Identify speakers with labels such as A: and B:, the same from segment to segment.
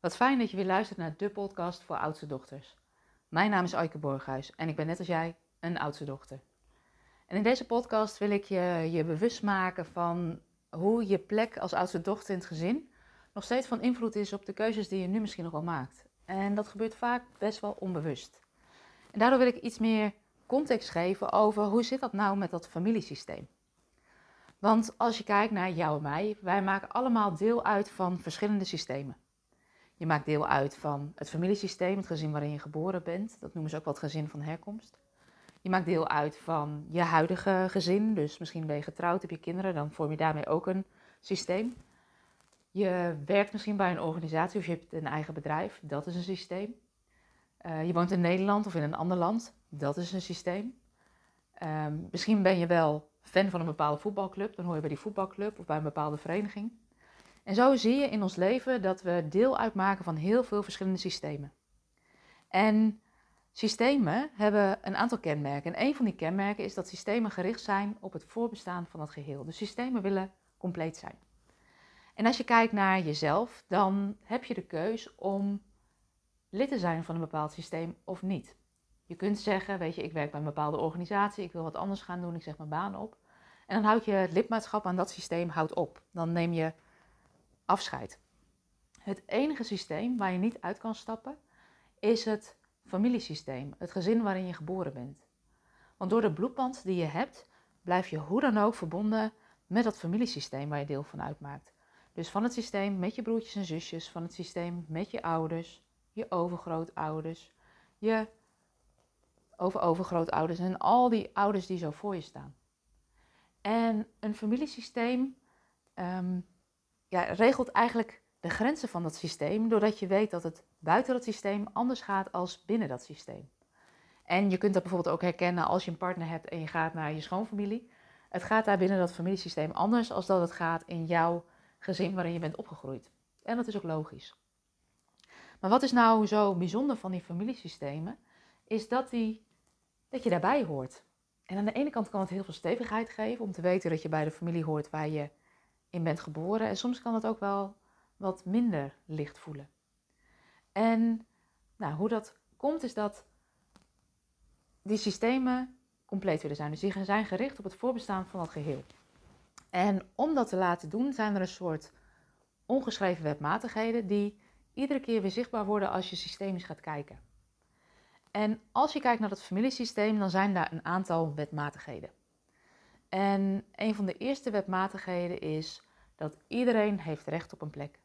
A: Wat fijn dat je weer luistert naar de podcast voor oudste dochters. Mijn naam is Aike Borghuis en ik ben net als jij een oudste dochter. En in deze podcast wil ik je, je bewust maken van hoe je plek als oudste dochter in het gezin nog steeds van invloed is op de keuzes die je nu misschien nog wel maakt. En dat gebeurt vaak best wel onbewust. En daardoor wil ik iets meer context geven over hoe zit dat nou met dat familiesysteem. Want als je kijkt naar jou en mij, wij maken allemaal deel uit van verschillende systemen. Je maakt deel uit van het familiesysteem, het gezin waarin je geboren bent. Dat noemen ze ook wel het gezin van herkomst. Je maakt deel uit van je huidige gezin. Dus misschien ben je getrouwd, heb je kinderen, dan vorm je daarmee ook een systeem. Je werkt misschien bij een organisatie of je hebt een eigen bedrijf. Dat is een systeem. Uh, je woont in Nederland of in een ander land. Dat is een systeem. Um, misschien ben je wel fan van een bepaalde voetbalclub. Dan hoor je bij die voetbalclub of bij een bepaalde vereniging. En zo zie je in ons leven dat we deel uitmaken van heel veel verschillende systemen. En systemen hebben een aantal kenmerken. En een van die kenmerken is dat systemen gericht zijn op het voorbestaan van het geheel. Dus systemen willen compleet zijn. En als je kijkt naar jezelf, dan heb je de keus om lid te zijn van een bepaald systeem of niet. Je kunt zeggen, weet je, ik werk bij een bepaalde organisatie, ik wil wat anders gaan doen, ik zeg mijn baan op. En dan houd je het lidmaatschap aan dat systeem houdt op. Dan neem je afscheid. Het enige systeem waar je niet uit kan stappen is het familiesysteem, het gezin waarin je geboren bent. Want door de bloedband die je hebt, blijf je hoe dan ook verbonden met dat familiesysteem waar je deel van uitmaakt. Dus van het systeem met je broertjes en zusjes, van het systeem met je ouders, je overgrootouders, je over-overgrootouders en al die ouders die zo voor je staan. En een familiesysteem um, ja, regelt eigenlijk de grenzen van dat systeem, doordat je weet dat het buiten dat systeem anders gaat als binnen dat systeem. En je kunt dat bijvoorbeeld ook herkennen als je een partner hebt en je gaat naar je schoonfamilie. Het gaat daar binnen dat familiesysteem anders als dat het gaat in jouw gezin waarin je bent opgegroeid. En dat is ook logisch. Maar wat is nou zo bijzonder van die familiesystemen, is dat, die, dat je daarbij hoort. En aan de ene kant kan het heel veel stevigheid geven om te weten dat je bij de familie hoort waar je in bent geboren. En soms kan het ook wel wat minder licht voelen. En nou, hoe dat komt is dat die systemen compleet willen zijn. Dus die zijn gericht op het voorbestaan van het geheel. En om dat te laten doen zijn er een soort ongeschreven wetmatigheden die iedere keer weer zichtbaar worden als je systemisch gaat kijken. En als je kijkt naar het familiesysteem, dan zijn daar een aantal wetmatigheden. En een van de eerste wetmatigheden is dat iedereen heeft recht op een plek.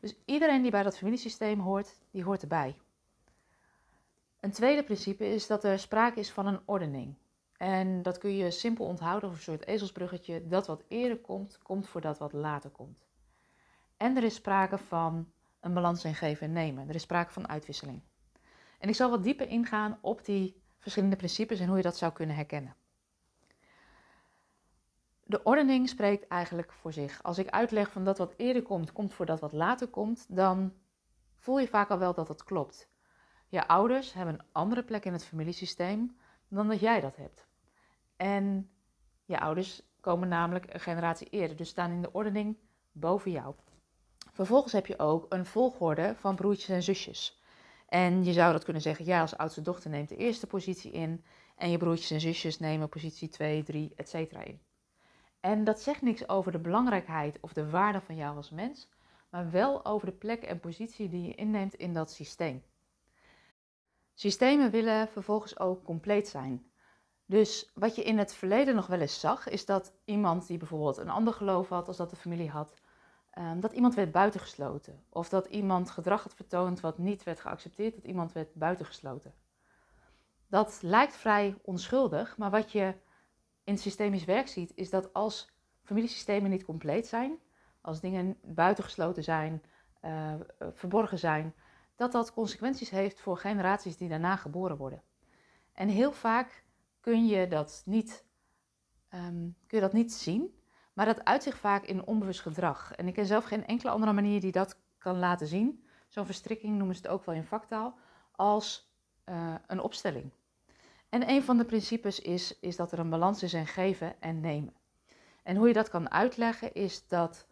A: Dus iedereen die bij dat familiesysteem hoort, die hoort erbij. Een tweede principe is dat er sprake is van een ordening. En dat kun je simpel onthouden of een soort ezelsbruggetje. Dat wat eerder komt, komt voor dat wat later komt. En er is sprake van een balans in geven en nemen. Er is sprake van uitwisseling. En ik zal wat dieper ingaan op die verschillende principes en hoe je dat zou kunnen herkennen. De ordening spreekt eigenlijk voor zich. Als ik uitleg van dat wat eerder komt, komt voor dat wat later komt, dan voel je vaak al wel dat dat klopt. Je ouders hebben een andere plek in het familiesysteem dan dat jij dat hebt. En je ouders komen namelijk een generatie eerder, dus staan in de ordening boven jou. Vervolgens heb je ook een volgorde van broertjes en zusjes. En je zou dat kunnen zeggen, jij als oudste dochter neemt de eerste positie in en je broertjes en zusjes nemen positie 2, 3, etc. in. En dat zegt niks over de belangrijkheid of de waarde van jou als mens, maar wel over de plek en positie die je inneemt in dat systeem. Systemen willen vervolgens ook compleet zijn. Dus wat je in het verleden nog wel eens zag, is dat iemand die bijvoorbeeld een ander geloof had als dat de familie had, ehm, dat iemand werd buitengesloten. Of dat iemand gedrag had vertoond wat niet werd geaccepteerd, dat iemand werd buitengesloten. Dat lijkt vrij onschuldig, maar wat je in systemisch werk ziet, is dat als familiesystemen niet compleet zijn, als dingen buitengesloten zijn, uh, verborgen zijn, dat dat consequenties heeft voor generaties die daarna geboren worden. En heel vaak kun je dat niet, um, kun je dat niet zien, maar dat uit zich vaak in onbewust gedrag. En ik ken zelf geen enkele andere manier die dat kan laten zien. Zo'n verstrikking noemen ze het ook wel in vaktaal, als uh, een opstelling. En een van de principes is, is dat er een balans is in geven en nemen. En hoe je dat kan uitleggen is dat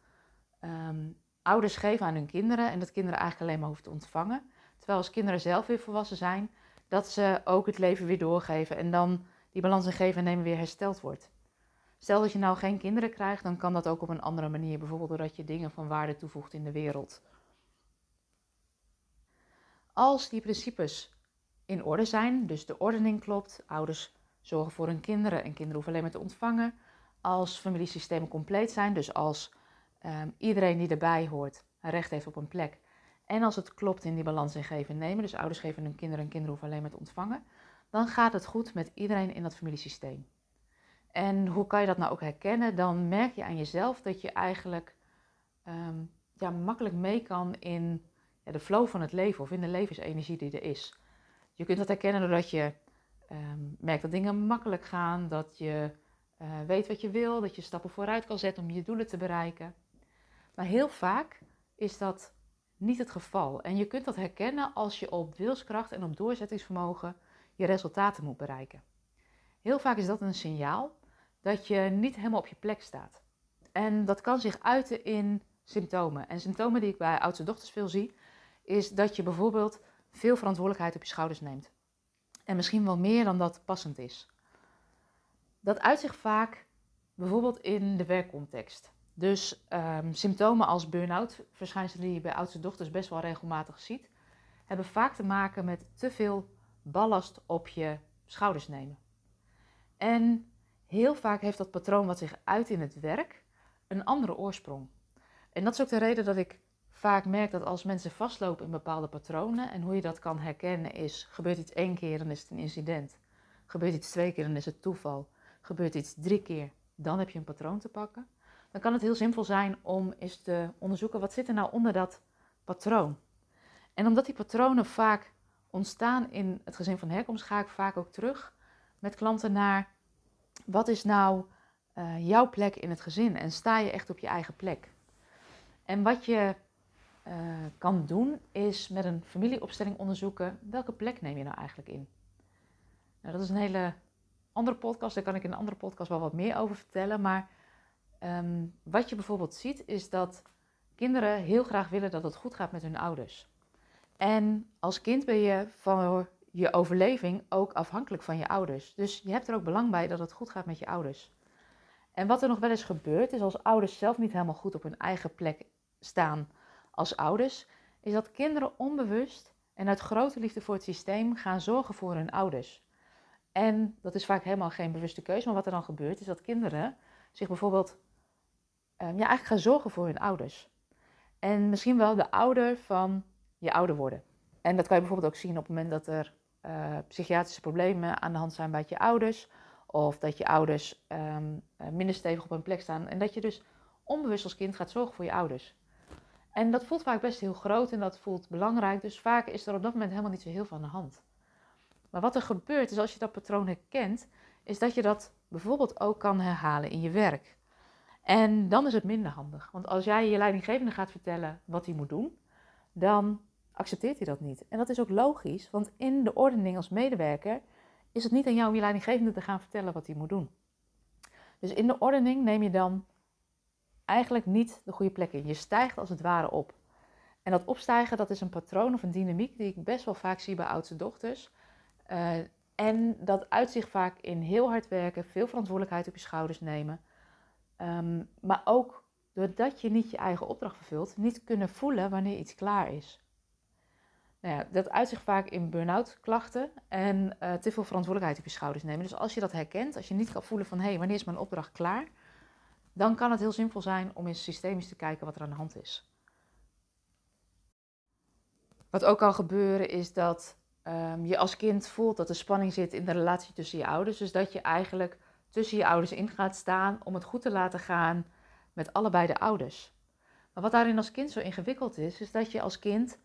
A: um, ouders geven aan hun kinderen en dat kinderen eigenlijk alleen maar hoeven te ontvangen. Terwijl als kinderen zelf weer volwassen zijn, dat ze ook het leven weer doorgeven en dan die balans in geven en nemen weer hersteld wordt. Stel dat je nou geen kinderen krijgt, dan kan dat ook op een andere manier. Bijvoorbeeld doordat je dingen van waarde toevoegt in de wereld. Als die principes in orde zijn, dus de ordening klopt, ouders zorgen voor hun kinderen en kinderen hoeven alleen maar te ontvangen. Als familiesystemen compleet zijn, dus als um, iedereen die erbij hoort recht heeft op een plek. En als het klopt in die balans en geven en nemen, dus ouders geven hun kinderen en kinderen hoeven alleen maar te ontvangen, dan gaat het goed met iedereen in dat familiesysteem. En hoe kan je dat nou ook herkennen? Dan merk je aan jezelf dat je eigenlijk um, ja, makkelijk mee kan in ja, de flow van het leven of in de levensenergie die er is. Je kunt dat herkennen doordat je um, merkt dat dingen makkelijk gaan, dat je uh, weet wat je wil, dat je stappen vooruit kan zetten om je doelen te bereiken. Maar heel vaak is dat niet het geval. En je kunt dat herkennen als je op wilskracht en op doorzettingsvermogen je resultaten moet bereiken. Heel vaak is dat een signaal dat je niet helemaal op je plek staat. En dat kan zich uiten in symptomen. En symptomen die ik bij oudste dochters veel zie, is dat je bijvoorbeeld veel verantwoordelijkheid op je schouders neemt. En misschien wel meer dan dat passend is. Dat uit zich vaak bijvoorbeeld in de werkcontext. Dus um, symptomen als burn-out, verschijnselen die je bij oudste dochters best wel regelmatig ziet, hebben vaak te maken met te veel ballast op je schouders nemen. En heel vaak heeft dat patroon wat zich uit in het werk een andere oorsprong. En dat is ook de reden dat ik vaak merk dat als mensen vastlopen in bepaalde patronen, en hoe je dat kan herkennen is, gebeurt iets één keer, dan is het een incident. Gebeurt iets twee keer, dan is het toeval. Gebeurt iets drie keer, dan heb je een patroon te pakken. Dan kan het heel simpel zijn om eens te onderzoeken, wat zit er nou onder dat patroon? En omdat die patronen vaak ontstaan in het gezin van herkomst, ga ik vaak ook terug met klanten naar, wat is nou uh, jouw plek in het gezin? En sta je echt op je eigen plek? En wat je uh, kan doen, is met een familieopstelling onderzoeken welke plek neem je nou eigenlijk in. Nou, dat is een hele andere podcast, daar kan ik in een andere podcast wel wat meer over vertellen. Maar um, wat je bijvoorbeeld ziet, is dat kinderen heel graag willen dat het goed gaat met hun ouders. En als kind ben je van je overleving ook afhankelijk van je ouders. Dus je hebt er ook belang bij dat het goed gaat met je ouders. En wat er nog wel eens gebeurt, is als ouders zelf niet helemaal goed op hun eigen plek staan als ouders, is dat kinderen onbewust en uit grote liefde voor het systeem gaan zorgen voor hun ouders. En dat is vaak helemaal geen bewuste keuze, maar wat er dan gebeurt is dat kinderen zich bijvoorbeeld um, ja, eigenlijk gaan zorgen voor hun ouders. En misschien wel de ouder van je ouder worden. En dat kan je bijvoorbeeld ook zien op het moment dat er uh, psychiatrische problemen aan de hand zijn bij je ouders. Of dat je ouders um, minder stevig op hun plek staan. En dat je dus onbewust als kind gaat zorgen voor je ouders. En dat voelt vaak best heel groot en dat voelt belangrijk. Dus vaak is er op dat moment helemaal niet zo heel veel aan de hand. Maar wat er gebeurt is als je dat patroon herkent, is dat je dat bijvoorbeeld ook kan herhalen in je werk. En dan is het minder handig. Want als jij je leidinggevende gaat vertellen wat hij moet doen, dan accepteert hij dat niet. En dat is ook logisch, want in de ordening als medewerker is het niet aan jou om je leidinggevende te gaan vertellen wat hij moet doen. Dus in de ordening neem je dan eigenlijk niet de goede plek in. Je stijgt als het ware op. En dat opstijgen, dat is een patroon of een dynamiek die ik best wel vaak zie bij oudste dochters. Uh, en dat uitzicht vaak in heel hard werken, veel verantwoordelijkheid op je schouders nemen. Um, maar ook doordat je niet je eigen opdracht vervult, niet kunnen voelen wanneer iets klaar is. Nou ja, dat uitzicht vaak in burn-out klachten en uh, te veel verantwoordelijkheid op je schouders nemen. Dus als je dat herkent, als je niet kan voelen van hé, hey, wanneer is mijn opdracht klaar, dan kan het heel simpel zijn om eens systemisch te kijken wat er aan de hand is. Wat ook kan gebeuren is dat um, je als kind voelt dat er spanning zit in de relatie tussen je ouders. Dus dat je eigenlijk tussen je ouders in gaat staan om het goed te laten gaan met allebei de ouders. Maar wat daarin als kind zo ingewikkeld is, is dat je als kind,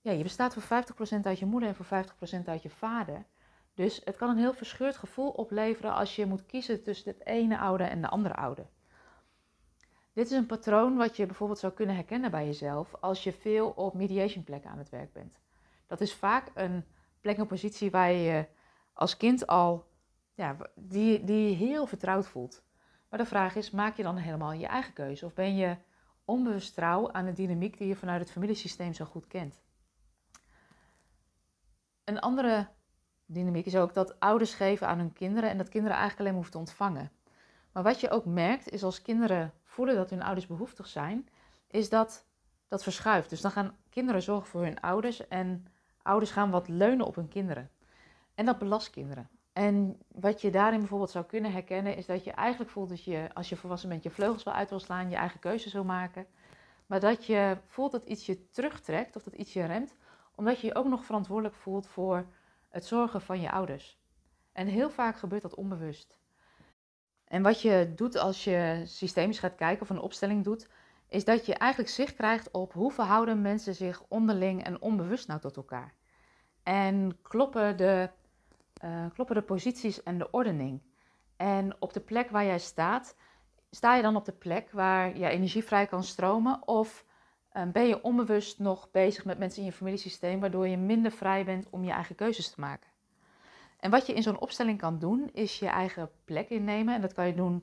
A: ja, je bestaat voor 50% uit je moeder en voor 50% uit je vader. Dus het kan een heel verscheurd gevoel opleveren als je moet kiezen tussen het ene ouder en de andere ouder. Dit is een patroon wat je bijvoorbeeld zou kunnen herkennen bij jezelf als je veel op mediation plekken aan het werk bent. Dat is vaak een plek en positie waar je als kind al, ja, die, die heel vertrouwd voelt. Maar de vraag is, maak je dan helemaal je eigen keuze? Of ben je onbewust trouw aan de dynamiek die je vanuit het familiesysteem zo goed kent. Een andere dynamiek is ook dat ouders geven aan hun kinderen en dat kinderen eigenlijk alleen hoeven te ontvangen. Maar wat je ook merkt is als kinderen voelen dat hun ouders behoeftig zijn, is dat dat verschuift. Dus dan gaan kinderen zorgen voor hun ouders en ouders gaan wat leunen op hun kinderen. En dat belast kinderen. En wat je daarin bijvoorbeeld zou kunnen herkennen, is dat je eigenlijk voelt dat je, als je volwassen bent, je vleugels wel uit wil slaan, je eigen keuze wil maken. Maar dat je voelt dat iets je terugtrekt of dat iets je remt, omdat je je ook nog verantwoordelijk voelt voor het zorgen van je ouders. En heel vaak gebeurt dat onbewust. En wat je doet als je systemisch gaat kijken of een opstelling doet, is dat je eigenlijk zicht krijgt op hoe verhouden mensen zich onderling en onbewust nou tot elkaar. En kloppen de, uh, kloppen de posities en de ordening. En op de plek waar jij staat, sta je dan op de plek waar je energie vrij kan stromen? Of uh, ben je onbewust nog bezig met mensen in je familiesysteem, waardoor je minder vrij bent om je eigen keuzes te maken? En wat je in zo'n opstelling kan doen, is je eigen plek innemen. En dat kan je doen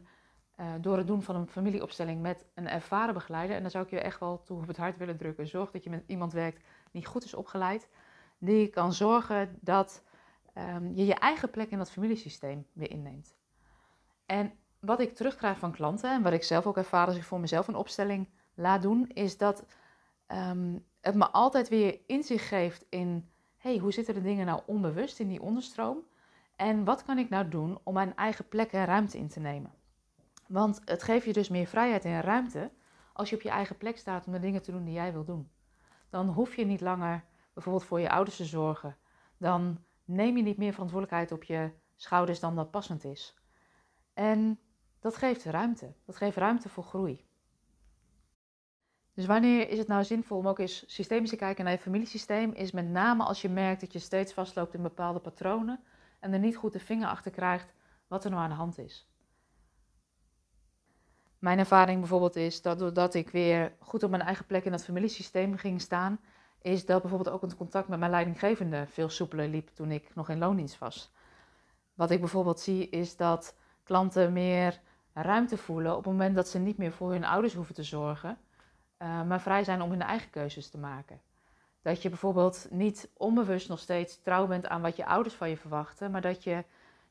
A: uh, door het doen van een familieopstelling met een ervaren begeleider. En daar zou ik je echt wel toe op het hart willen drukken. Zorg dat je met iemand werkt die goed is opgeleid. Die kan zorgen dat um, je je eigen plek in dat familiesysteem weer inneemt. En wat ik terugkrijg van klanten en wat ik zelf ook ervaar als ik voor mezelf een opstelling laat doen, is dat um, het me altijd weer inzicht geeft in, hey, hoe zitten de dingen nou onbewust in die onderstroom? En wat kan ik nou doen om mijn eigen plek en ruimte in te nemen? Want het geeft je dus meer vrijheid en ruimte als je op je eigen plek staat om de dingen te doen die jij wil doen. Dan hoef je niet langer bijvoorbeeld voor je ouders te zorgen. Dan neem je niet meer verantwoordelijkheid op je schouders dan dat passend is. En dat geeft ruimte. Dat geeft ruimte voor groei. Dus wanneer is het nou zinvol om ook eens systemisch te kijken naar je familiesysteem? Is met name als je merkt dat je steeds vastloopt in bepaalde patronen en er niet goed de vinger achter krijgt wat er nou aan de hand is. Mijn ervaring bijvoorbeeld is dat doordat ik weer goed op mijn eigen plek in dat familiesysteem ging staan, is dat bijvoorbeeld ook het contact met mijn leidinggevende veel soepeler liep toen ik nog in loondienst was. Wat ik bijvoorbeeld zie is dat klanten meer ruimte voelen op het moment dat ze niet meer voor hun ouders hoeven te zorgen, uh, maar vrij zijn om hun eigen keuzes te maken. Dat je bijvoorbeeld niet onbewust nog steeds trouw bent aan wat je ouders van je verwachten, maar dat je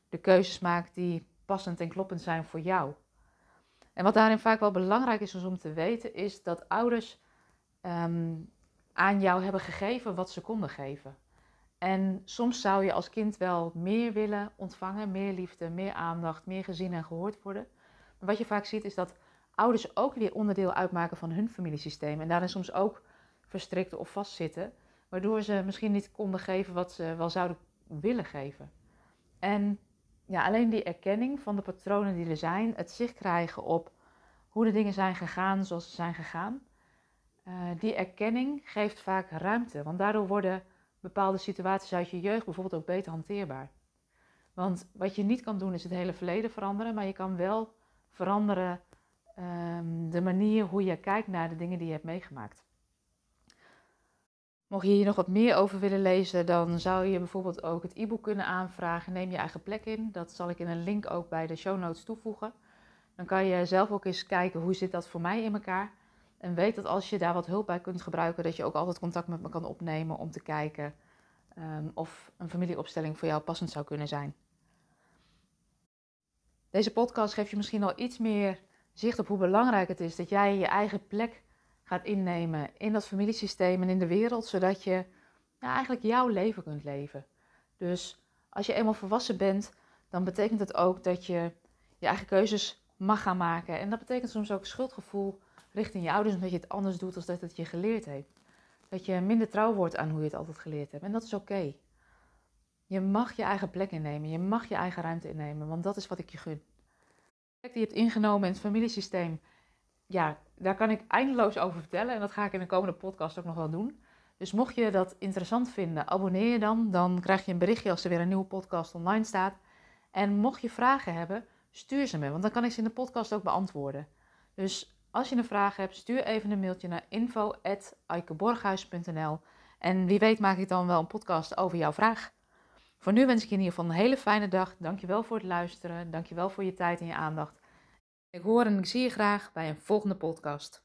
A: de keuzes maakt die passend en kloppend zijn voor jou. En wat daarin vaak wel belangrijk is om te weten, is dat ouders um, aan jou hebben gegeven wat ze konden geven. En soms zou je als kind wel meer willen ontvangen, meer liefde, meer aandacht, meer gezien en gehoord worden. Maar wat je vaak ziet is dat ouders ook weer onderdeel uitmaken van hun familiesysteem en daarin soms ook verstrikt of vastzitten, waardoor ze misschien niet konden geven wat ze wel zouden willen geven. En ja, alleen die erkenning van de patronen die er zijn, het zicht krijgen op hoe de dingen zijn gegaan zoals ze zijn gegaan, uh, die erkenning geeft vaak ruimte. Want daardoor worden bepaalde situaties uit je jeugd bijvoorbeeld ook beter hanteerbaar. Want wat je niet kan doen is het hele verleden veranderen, maar je kan wel veranderen um, de manier hoe je kijkt naar de dingen die je hebt meegemaakt. Mocht je hier nog wat meer over willen lezen, dan zou je bijvoorbeeld ook het e-book kunnen aanvragen. Neem je eigen plek in. Dat zal ik in een link ook bij de show notes toevoegen. Dan kan je zelf ook eens kijken hoe zit dat voor mij in elkaar. En weet dat als je daar wat hulp bij kunt gebruiken, dat je ook altijd contact met me kan opnemen om te kijken um, of een familieopstelling voor jou passend zou kunnen zijn. Deze podcast geeft je misschien al iets meer zicht op hoe belangrijk het is dat jij je eigen plek gaat innemen in dat familiesysteem en in de wereld, zodat je ja, eigenlijk jouw leven kunt leven. Dus als je eenmaal volwassen bent, dan betekent het ook dat je je eigen keuzes mag gaan maken. En dat betekent soms ook schuldgevoel richting je ouders, omdat je het anders doet dan dat het je geleerd heeft. Dat je minder trouw wordt aan hoe je het altijd geleerd hebt. En dat is oké. Je mag je eigen plek innemen, je mag je eigen ruimte innemen, want dat is wat ik je gun. Die je hebt ingenomen in het familiesysteem, ja, daar kan ik eindeloos over vertellen. En dat ga ik in de komende podcast ook nog wel doen. Dus mocht je dat interessant vinden, abonneer je dan. Dan krijg je een berichtje als er weer een nieuwe podcast online staat. En mocht je vragen hebben, stuur ze me, want dan kan ik ze in de podcast ook beantwoorden. Dus als je een vraag hebt, stuur even een mailtje naar info.aikeborghuis.nl en wie weet maak ik dan wel een podcast over jouw vraag. Voor nu wens ik je in ieder geval een hele fijne dag. Dankjewel voor het luisteren. Dankjewel voor je tijd en je aandacht. Ik hoor en ik zie je graag bij een volgende podcast.